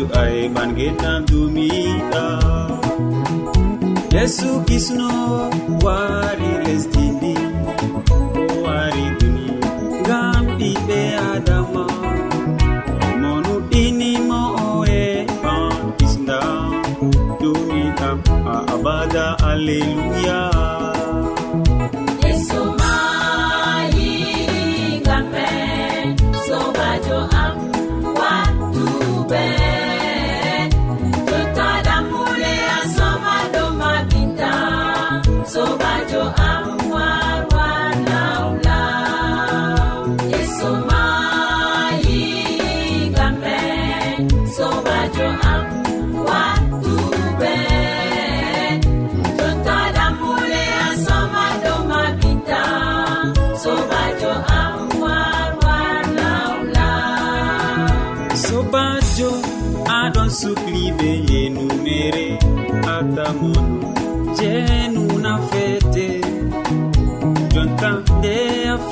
jo ay man genam dumiɗa yesu kisno wari lesdini o wari duni ngam ɓiɓɓe adama. Mo nuɗɗinimo oe man kisda dumiɗam a abada alleluya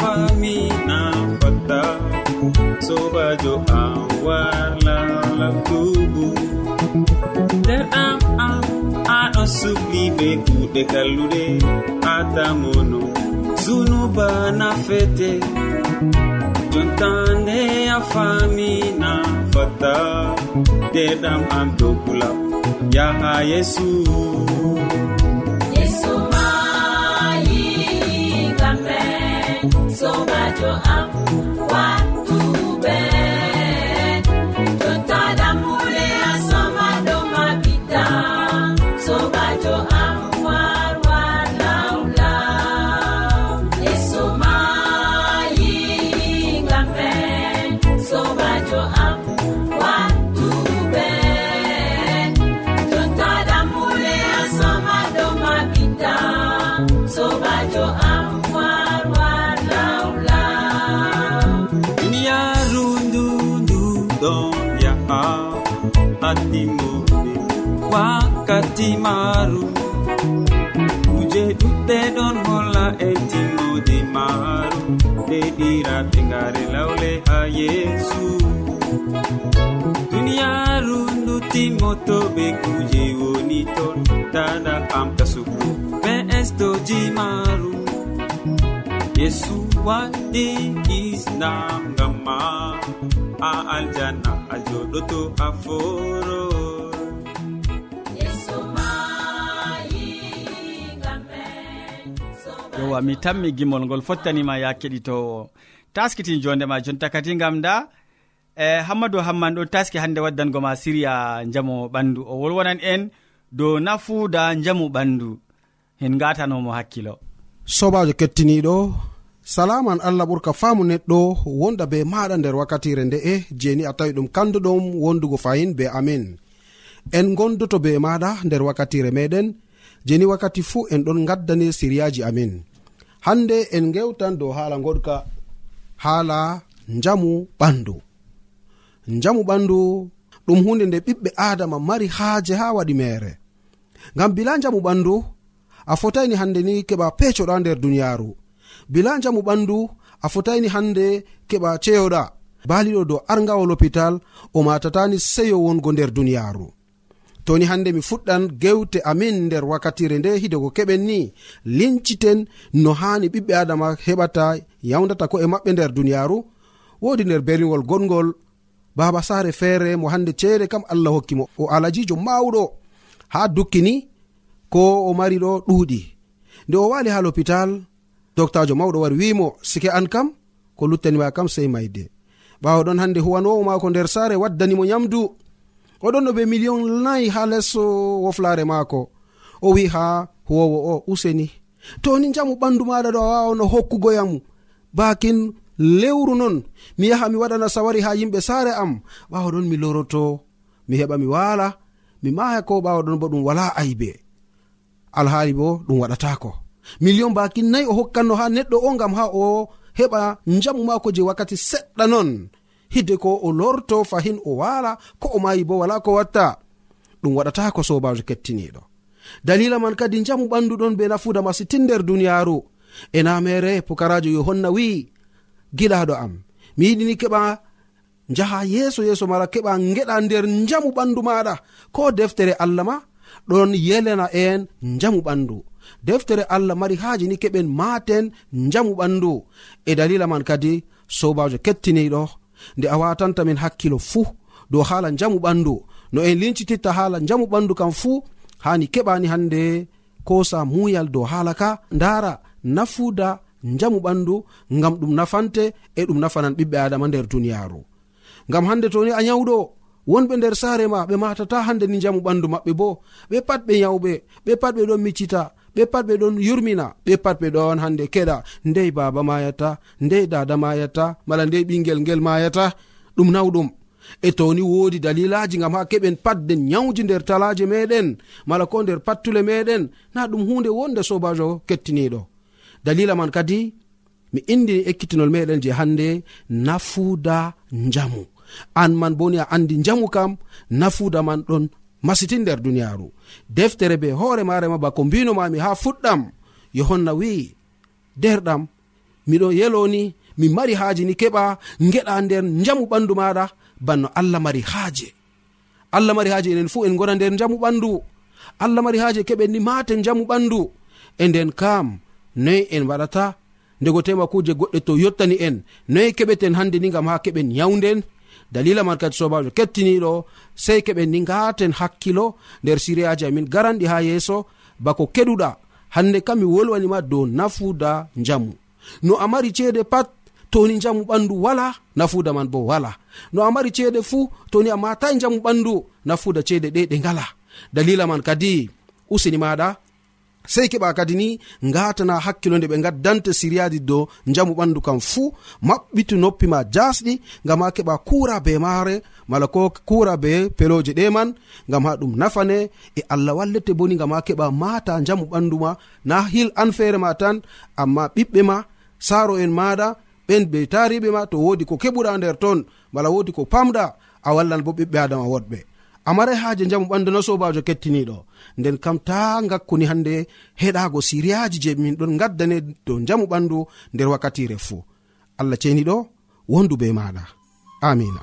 famina fatta sobajo an wala labtugu nder am am aɗo subli be kuɗe kalluɗe atamono zunuba nafete jontande a famina fatta ndeɗam am dokula yaha yesu. to am. lawle lawle ha yeesu. Duniyaaru ndutimoto ɓe kuje woni ton tada amta sugu ɓe estoji maru yesu waɗi islam ngam ma a aljanna a joɗoto a foro yowa mi tammi gimol ngol fottanima ya keɗitowo. taskitin jondema jonta kadi gam da e hammadou hamman ɗo taski hande waddango ma siriya jamu ɓandu. O wolwonan en dow nafuda jamu ɓandu. En gatanomo hakkilo. Sobajo kettiniɗo salaman allah ɓurka faamu neɗɗo wonda be maɗa nder wakkatire nde'e jeni a tawi ɗum kanduɗum wondugo fayin be amin. En gondoto be maɗa nder wakkatire meɗen jeni wakkati fuu en ɗon gaddane siriyaji amin. Hande en gewtan dow haala goɗka haala njamu ɓandu. Njamu ɓandu ɗum hunde nde ɓiɓɓe adama mari haaje ha waɗi mere ngam bila njamu ɓandu a fotaini hande ni keɓa pecoɗa nder duniyaru bila njamu ɓandu a fotaini hande keɓa ceyoɗa baliɗo dow argawol hopital o matatani seyo wongo nder duniyaru toni hande mi fuɗɗan gewte amin nder wakkatire nde hide ko keɓen ni. Linciten no hani ɓiɓɓe adama heɓata yawdata ko e maɓɓe nder duniyaru wodi nder berniwol gonngol baba sare feere mo hande ceede kam allah hokkimo o alajijo mawɗo ha dukkini ko o mari ɗo ɗuuɗi. Nde o wali ha l'hôpital doctajo mawɗo wari wimo sike an kam ko luttanima kam sey mayde ɓawo ɗon hande huwanowo mako nder sare waddanimo nyamdu. oɗon ɗo ɓe million nayi ha lesso woflare maako. O wi ha huwowo o useni. To ni jamu ɓandu maɗa ɗo a wawano hokkugoyamu bakin lewru non mi yaha mi waɗana sawari ha yimɓe saare am. Ɓawo ɗon mi loroto mi heɓa mi wala mi maya ko ɓawo ɗon bo ɗum wala aybe. Alhaali bo ɗum waɗatako million bakin nayi o hokkanno ha neɗɗo o gam ha o heɓa jamu maako je wakkati seɗɗa non. hidde ko o lorto fahin o wala ko o mayi bo wala ko watta. Ɗum waɗata ko sobajo kettiniɗo dalila man kadi jamu ɓandu ɗon be nafuda masitin nder duniyaru e namere pukarajo yohanna wi'i giɗaɗo am mi yiɗini keɓa jaha yeeso yeeso mara keɓa geɗa nder jamu ɓandu maɗa ko deftere allah ma ɗon yelena en jamu ɓandu deftere allah mari haaji ni keɓen maten jamu ɓandu e dalila man kadi sobajo kettiniɗo nde a watanta min hakkilo fuu dow haala jamu ɓandu no en lincititta haala jamu ɓandu kam fuu hani keɓani hande kosa muyal dow haala ka. Ndara nafuda jamu ɓandu ngam ɗum nafante e ɗum nafanan ɓiɓɓe adama nder duniyaru ngam hande toni a nyawɗo wonɓe nder saare ma ɓe matata hande ni jamu ɓandu maɓɓe bo ɓe pat ɓe yawɓe ɓe pat ɓe ɗon miccita. ɓe pat ɓe ɗon yurmina. Ɓe pat ɓe ɗon hande keɗa. Ndey baba mayata ndey dada mayata mala ndey ɓingel ngel mayata ɗum nawɗum. E toni wodi dalilaji gam ha keɓen patden nyawji nder talaje meɗen mala ko nder pattule meɗen na ɗum hunde wonde sobajo kettiniɗo dalila man kadi mi indini ekkitinol meɗen je hande nafuda njamu. An man boni a andi njamu kam nafuda man ɗon masitin nder duniyaru deftere be hoore marema bako mbinomami ha fuɗɗam. Yohanna wi'i derɗam miɗo yeloni mi mari haaji ni keɓa geɗa nder jamu ɓandu maɗa banno allah mari haaje. Allah mari haaje enen fuu en gona nder jamu ɓandu allah mari haaje keɓen ni maten jamu ɓandu e nden kam noyi en waɗata? Ndego tema kuje goɗɗe to yottani en noyi keɓeten hande ni gam ha keɓen yawnden dalila man kadi sobajo kettiniɗo sei keɓen ni gaten hakkilo nder siriyaji amin. Garanɗi ha yeeso bako keɗuɗa hande kam mi wolwanima dow nafuda njamu. No a mari ceede pat toni njamu ɓandu wala nafuda man bo wala. No a mari ceede fuu toni a matai njamu ɓandu nafuda ceede ɗe ɗe ngala. Dalila man kadi usini maɗa sei keɓa kadi ni ngatana hakkilo nde ɓe gaddante siriyaji dow jamu ɓandu kam fuu maɓɓitu noppi ma jasɗi ngam ha keɓa kura be maare mala ko kura be peloje ɗe man ngam ha ɗum nafane e allah wallete boni ngam ha keɓa mata jamu ɓandu ma na hil an feere ma tan amma ɓiɓɓe ma saro en maɗa ɓen be tariɓe ma to wodi ko keɓuɗa nder ton mala wodi ko pamɗa a wallan bo ɓiɓɓe adama woɗɓe. a marai haaje jamu ɓandu na sobajo kettiniɗo nden kam ta gakkuni hande heɗago siriyaji je min ɗon gaddane dow jamu ɓandu nder wakkatire fuu. Allah ceniɗo wondu be maɗa amina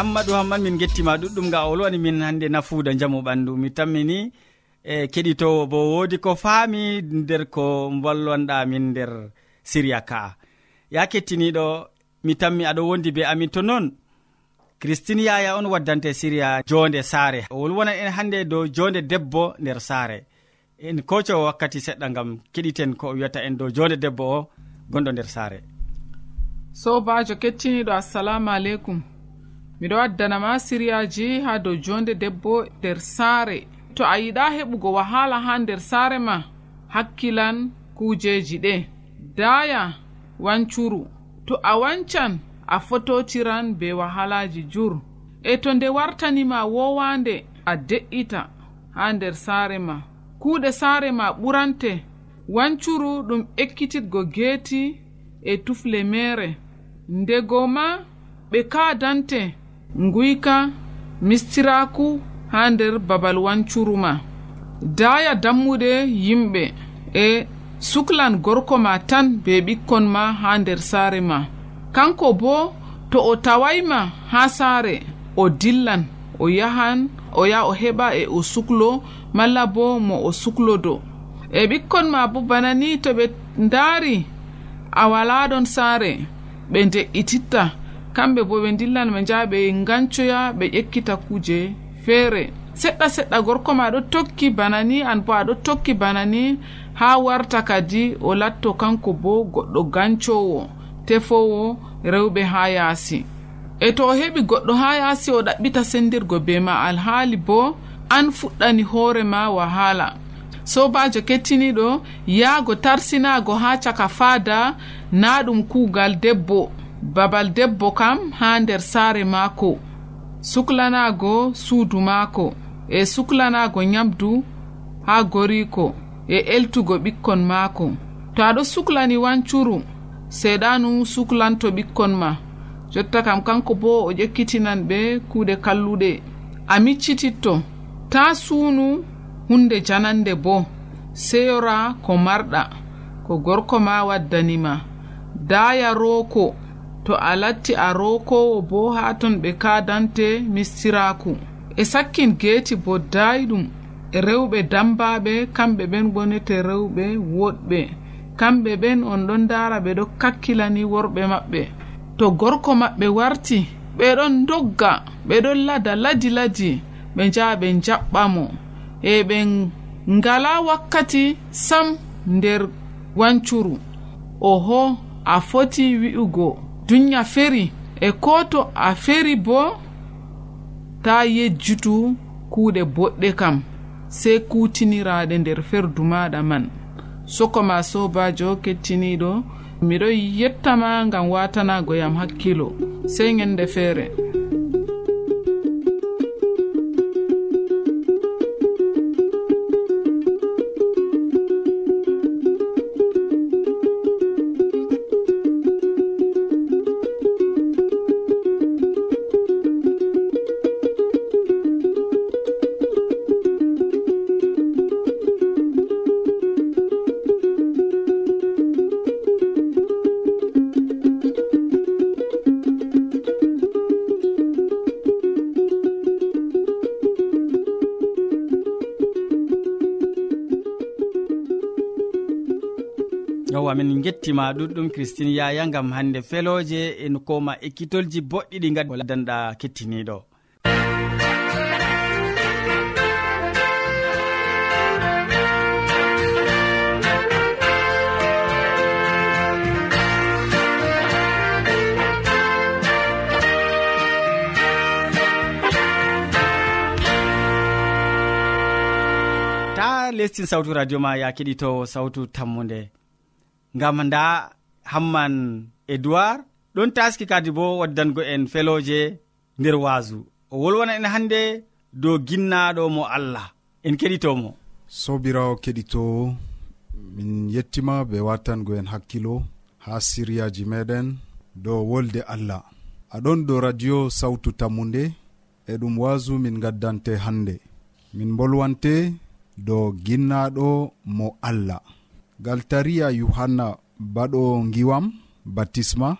ammadou hamman min gettima ɗuɗɗum ga olwani min hande nafuuda jamu ɓandu mi tammini e keɗitowo bo woodi ko faami nder ko ballonɗa min nder siriya ka'a. Ya kettiniɗo mi tammi aɗo wondi be amin. To noon christine yaya on waddante siriya jonde saare. O wolwonan en hande dow jonde debbo nder saare. En koco wakkati seɗɗa gam keɗiten ko wiyata en dow jonde debbo o gonɗo nder saare. Sobajo kettiniɗo assalamu aleykum. miɗo waddanama siriyaji ha dow jonde debbo nder saare. To a yiɗa heɓugo wahala ha nder saare ma? Hakkilan kujeji ɗe. Daya wancuru. To a wancan a fototiran be wahalaji jur. E to nde wartanima wowande a de'ita ha nder saare ma. Kuuɗe saare ma ɓurante. Wancuru ɗum ekkititgo geeti e tufle mere. Ndego ma ɓe kaadante. nguyka mistiraku ha nder babal wancuru ma daaya dammuɗe yimɓe e suklan gorko ma tan be ɓikkon ma ha nder saare ma. Kanko bo to o tawayma ha saare o dillan o yahan o yaha o heɓa e o suklo malla bo mo o suklodo e ɓikkon ma bo bana ni to ɓe ndaari a walaɗon saare ɓe de'ititta kamɓe bo ɓe dillan ɓe njaha ɓe gancoya ɓe ƴekkita kuuje feere seɗɗa seɗɗa gorko ma aɗo tokki bana ni an bo aɗo tokki bana ni ha warta kadi o latto kanko bo goɗɗo gancowo tefowo rewɓe ha yaasi. E to o heɓi goɗɗo ha yaasi o ɗaɓɓita sendirgo be ma alhaali bo an fuɗɗani hoorema wahala. Sobajo kettiniɗo yaago tarsinago ha caka faada na ɗum kuugal debbo. babal debbo kam haa nder saare maako. Suklanaago suudu maako. E suklanaago nyamdu haa goriiko. E eltugo ɓikkon maako. To aɗo suklani wancuru seeɗanu suklanto ɓikkon ma. Jotta kam kanko bo o ƴekkitinan ɓe kuuɗe kalluɗe. A miccititto. Ta suunu hunde janande bo. Seyora ko marɗa. Ko gorko ma waddanima daya rooko. to a latti a rokowo bo ha ton ɓe kadante mistiraku e sakkin geeti bo dayɗum e rewɓe dambaɓe kamɓe ɓen gonete rewɓe woɗɓe. Kamɓe ɓen on ɗon dara ɓe ɗo kakkilani worɓe maɓɓe. To gorko maɓɓe warti ɓeɗon dogga ɓeɗon lada ladi ladi ɓe njaha ɓe jaɓɓa mo. E ɓe ngala wakkati sam nder wancuru. Oho a foti wi'ugo. duya feri. E ko to a feri bo ta yejjutu kuuɗe boɗɗe kam sey kutiniraɗe nder ferdu maɗa man. Sokoma sobajo kettiniɗo miɗo yettama gam watanago yam hakkilo sey ñande feere. gam min gettima ɗuɗɗum christine yaya gam hande feloje en koma ekkitolji boɗɗi ɗi gadi danɗa kettiniɗo. Lestin sawtu radio ma ya keɗitowo sawtu tammude ngam nda hamman edoird ɗon taski kadi bo waddango en feloje nder waasu o wolwana en hannde dow ginnaɗo mo allah. En keɗitomo. Sobirawo keɗitowo min yettima be wattango en hakkilo ha siriyaji meɗen dow wolde allah. Aɗon dow radio sawtu tammude e ɗum waasu min gaddante hannde min bolwante dow ginnaɗo mo allah. gal tariya yohanna baɗo giwam batisma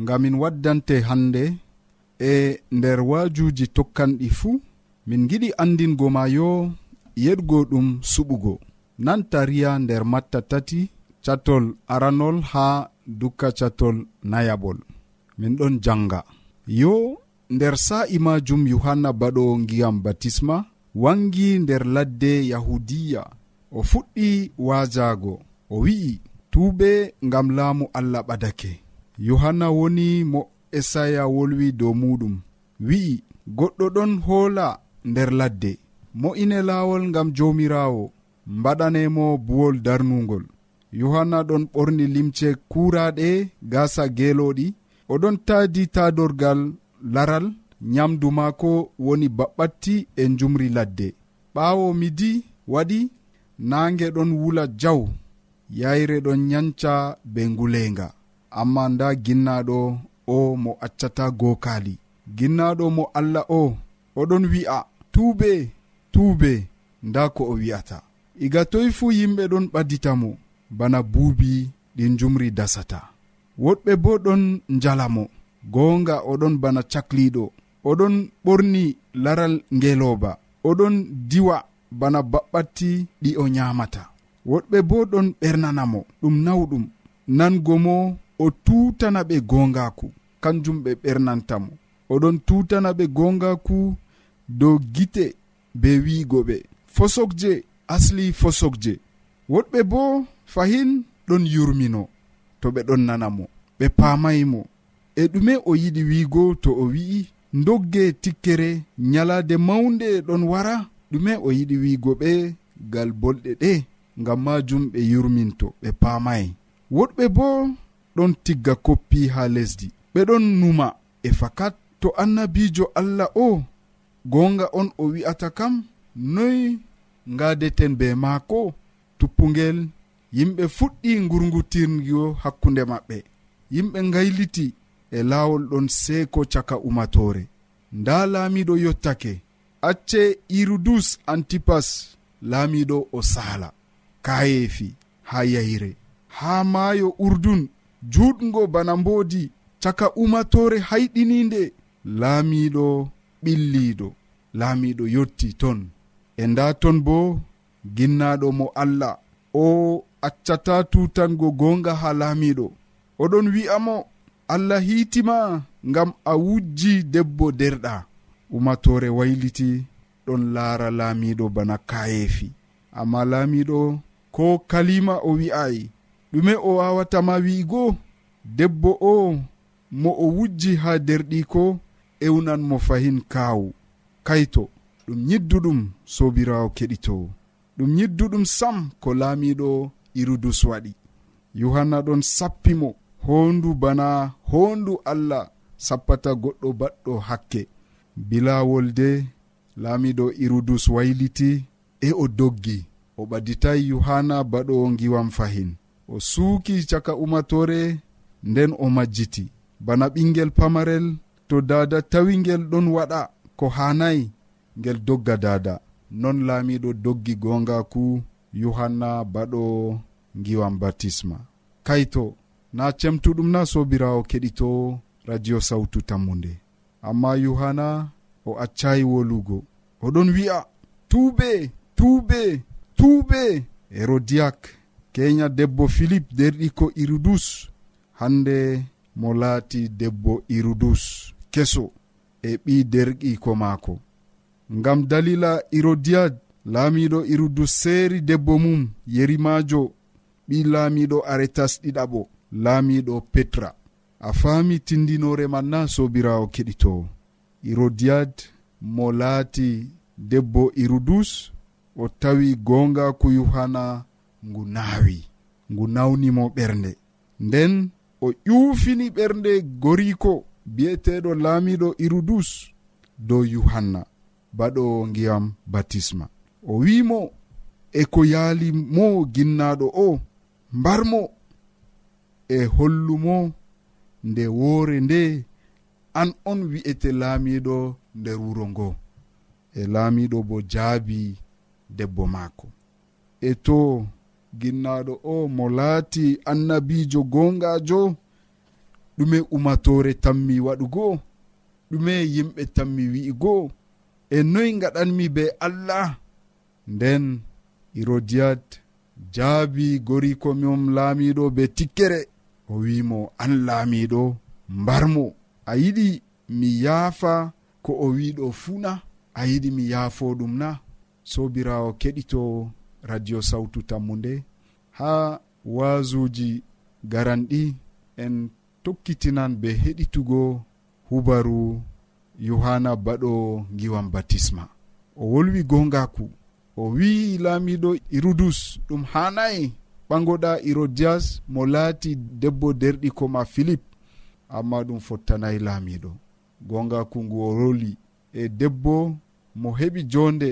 ngam min waddante hande e nder waajuuji tokkanɗi fuu min giɗi andingo ma yo yeɗgo ɗum suɓugo. Nan tariya nder matta tati catol aranol ha dukka catol nayabol. Min ɗon janga yo nder sa'i majum yohanna baɗo ngiyam batisma wangi nder ladde yahudiya o fuɗɗi wajago o wi'i tuuɓe ngam laamu allah ɓadake. Yohanna woni mo esaya wolwi dow muɗum. Wi'i goɗɗo ɗon hoola nder ladde. Mo'ine laawol ngam joomiraawo. Mbaɗanemo buwol darnugol yohanna ɗon ɓorni limce kuuraaɗe gaasa geelooɗi. Oɗon taadi taadorgal laral. Nyamdu maako woni baɓɓatti e njumri ladde. Ɓaawo midi waɗi naange ɗon wula jaw. yayre ɗon yanca be ngulenga. Amma nda ginnaɗo o mo accata gokali ginnaɗo mo allah o oɗon wi'a tuube tuube nda ko o wi'ata. Iga toy fuu yimɓe ɗon ɓaditamo bana buubi ɗin jumri dasata. Woɗɓe bo ɗon njalamo goonga oɗon bana cakliɗo oɗon ɓorni laral ngelooba oɗon diwa bana baɓɓatti ɗi o nyaamata. woɗɓe bo ɗon ɓernanamo ɗum nawɗum. Nango mo o tutana ɓe gongaku. Kanjum ɓe ɓernantamo. Oɗon tutana ɓe gongaku dow gite be wiigo ɓe. Fosokje asli fosokje. Woɗɓe bo fahin ɗon yurmino to ɓe ɗon nanamo. Ɓe pamaymo e ɗume o yiɗi wiigo to o wi'i dogge tikkere nyalaade mawnde ɗon wara. Ɗume o yiɗi wiigo ɓe gal bolɗe ɗe. ngam majum ɓe yurminto ɓe pamayi woɗɓe bo ɗon tigga koppi ha lesdi. Ɓeɗon numa e fakat to annabijo allah o gonga on o wi'ata kam noy ngadeten be maako tuppugel yimɓe fuɗɗi gurgutirgo hakkunde maɓɓe. Yimɓe gayliti e laawol ɗon seeko caka umatore nda laamiɗo yottake acce irudus antipas laamiɗo o saala. kayeefi ha yayre. Ha maayo urdun juuɗgo bana mboodi caka umatore hayɗininde laamiiɗo ɓilliiɗo laamiiɗo yotti ton. E nda ton bo ginnaaɗo mo allah. O accata tutango goonga ha laamiiɗo. Oɗon wi'amo allah hiitima ngam a wujji debbo derɗa umatore wayliti ɗon laara laamiiɗo bana kayeefi amma laamiiɗo ko kalima o wi'ayi ɗume o wawatama wi'igo debbo o mo o wujji ha derɗiko ewnan mo fahin kaawu. Kayto ɗum yidduɗum sobirawo keɗitowo. Ɗum yidduɗum sam ko laamiɗo irudus waɗi yohanna ɗon sappimo hondu bana hondu allah sappata goɗɗo baɗɗo hakke. Bilawol de laamiɗo irudus wayliti e o doggi. o ɓaditai yohanna baɗo giwam fahin. O suuki caka umatore nden o majjiti. Bana ɓingel pamarel to dada tawi ngel ɗon waɗa ko hanayi ngel dogga dada. Non laamiɗo doggi gongaku yohanna baɗo giwam batisma. Kayto na cemtuɗum na sobirawo keɗito radio sawtu tammude amma yohanna o accayi wolugo. Oɗon wi'a tuube tuube. tuube herodiyak kenya debbo philipe derɗiko irudus hande mo laati debbo irudus keso e ɓi derɗiko maako. Ngam dalila irodiyad laamiɗo irudus seeri debbo mum yerimajo ɓi laamiɗo aretas ɗiɗaɓo laamiɗo petra. A faami tindinore man na sobirawo keɗitowo irodiyad mo laati debbo irudus o tawi gongaku ko yohana ngu naawi ngu nawnimo ɓernde. Nden o ƴuufini ɓernde goriko bi'eteɗo laamiɗo irudus dow yuhanna baɗo ngiyam batisma. O wimo e ko yaali mo ginnaɗo o mbarmo e hollumo nde woore nde an on wi'ete laamiɗo nder wuro ngo. E laamiɗo bo jaabi debbo maako. E to ginnaɗo o mo laati annabijo gongajo ɗume umatore tammi waɗugo ɗume yimɓe tammi wi'igo e noy gaɗanmi be allah? Nden irodiyat jaabi goriko mom laamiɗo be tikkere o wimo an laamiɗo mbarmo. A yiɗi mi yaafa ko o wiɗo fuuna a yiɗi mi yaafo ɗum na. sobirawo keɗito radio sawtu tammude ha waasuji garanɗi en tokkitinan be heɗitugo hubaru yohanna baɗo giwan batisma. O wolwi gongaku o wi'i laamiɗo irudus ɗum hanayi ɓagoɗa irodias mo laati debbo derɗiko ma philip amma ɗum fottanayi laamiɗo gongaku ngu o roli e debbo mo heɓi jonde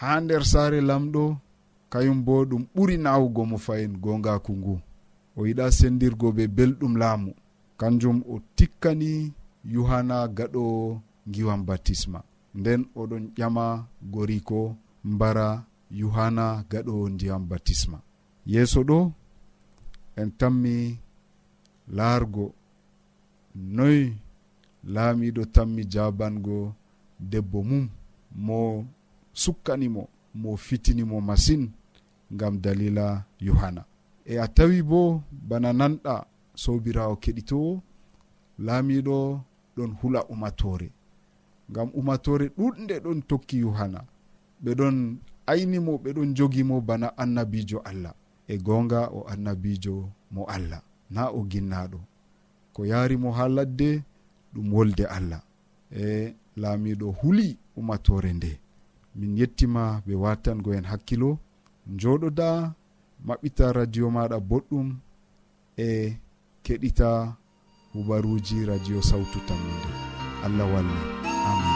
ha nder saare lamɗo kayum bo ɗum ɓuri nawugo mo fayin gongaku ngu. O yiɗa sendirgo be belɗum laamu. Kanjum o tikkani yuhana gaɗo giwan batisma nden oɗon ƴama goriko mbara yuhana gaɗo ndiyam batisma yeeso ɗo en tammi laargo. Noy laamiɗo tammi jabango debbo mum mo sukkanimo mo fitinimo masin ngam dalila yohanna e a tawi bo bana nanɗa sobirawo keɗitowo laamiɗo ɗon hula umatore. Ngam umatore ɗuɗde ɗon tokki yohanna ɓeɗon aynimo ɓeɗon jogimo bana annabijo allah. E gonga o annabijo mo allah. Na o ginnaɗo. Ko yarimo ha ladde ɗum wolde allah. E laamiɗo huli umatore nde. min yettima ɓe wattango en hakkilo. Joɗoda maɓɓita radio maɗa boɗɗum e keɗita hubaruji radio sawtu tammude. Allah walli. Amin.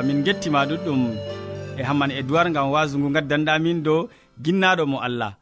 tawa min gettima ɗuɗɗum e hamman edoird gam wasu ngu gaddanɗamin dow ginnaɗo mo allah.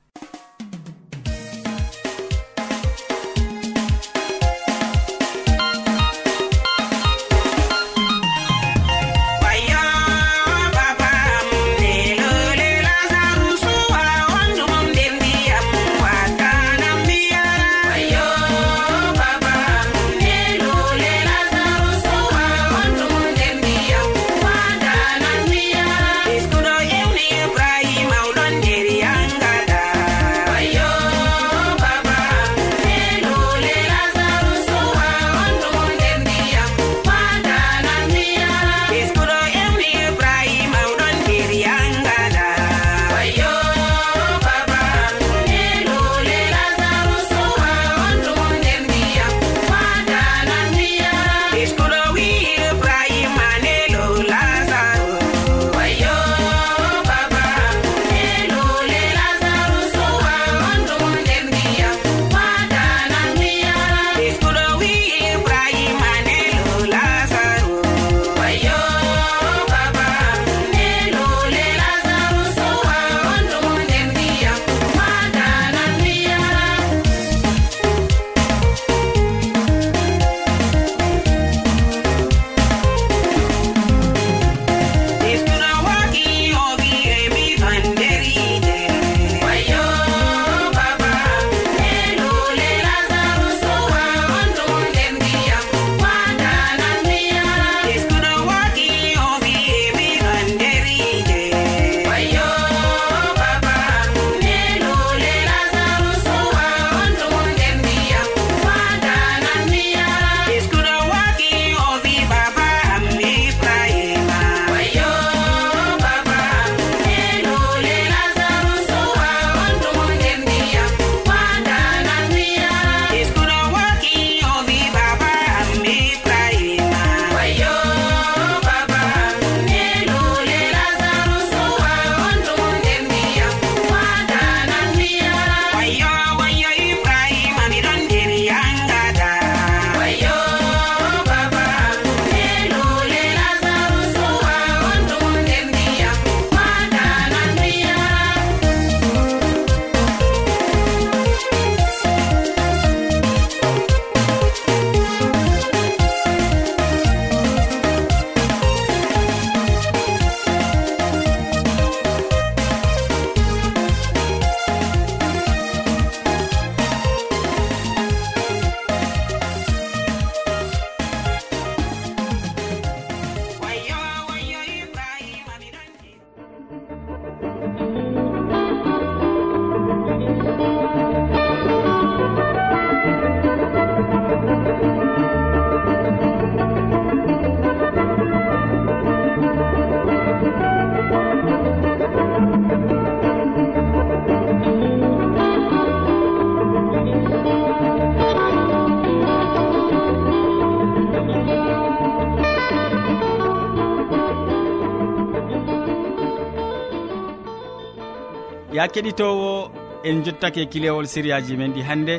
keɗitowo en jottake kilewol siriyaji men ɗi hannde.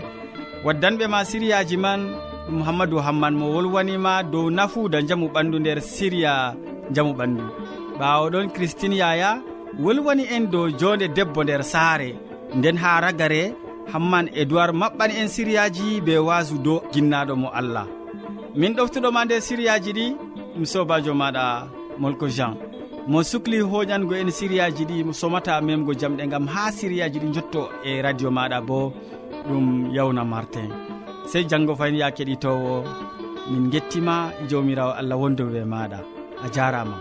Waddanɓe ma siriyaji man ɗum hammadou hamman mo wolwanima dow nafuuda jamu ɓandu nder siriya jamu ɓandu. Ɓawo ɗon christine yaya wolwani en dow jonde debbo nder saare. Nden ha ragare hamman edoird maɓɓani en siriyaji be wasu dow ginnaɗo mo allah. Min ɗoftuɗoma nder siriyaji ɗi ɗum sobajo maɗa molko jean. mo sukli hoƴango en siriyaji ɗi mo somata memgo jamɗe gam ha siriyaji ɗi jotto e radio maɗa bo ɗum yawna martin. Sey janggo fayin ya keɗitowo min gettima jawmirawo allah wondoɓe maɗa. A jarama.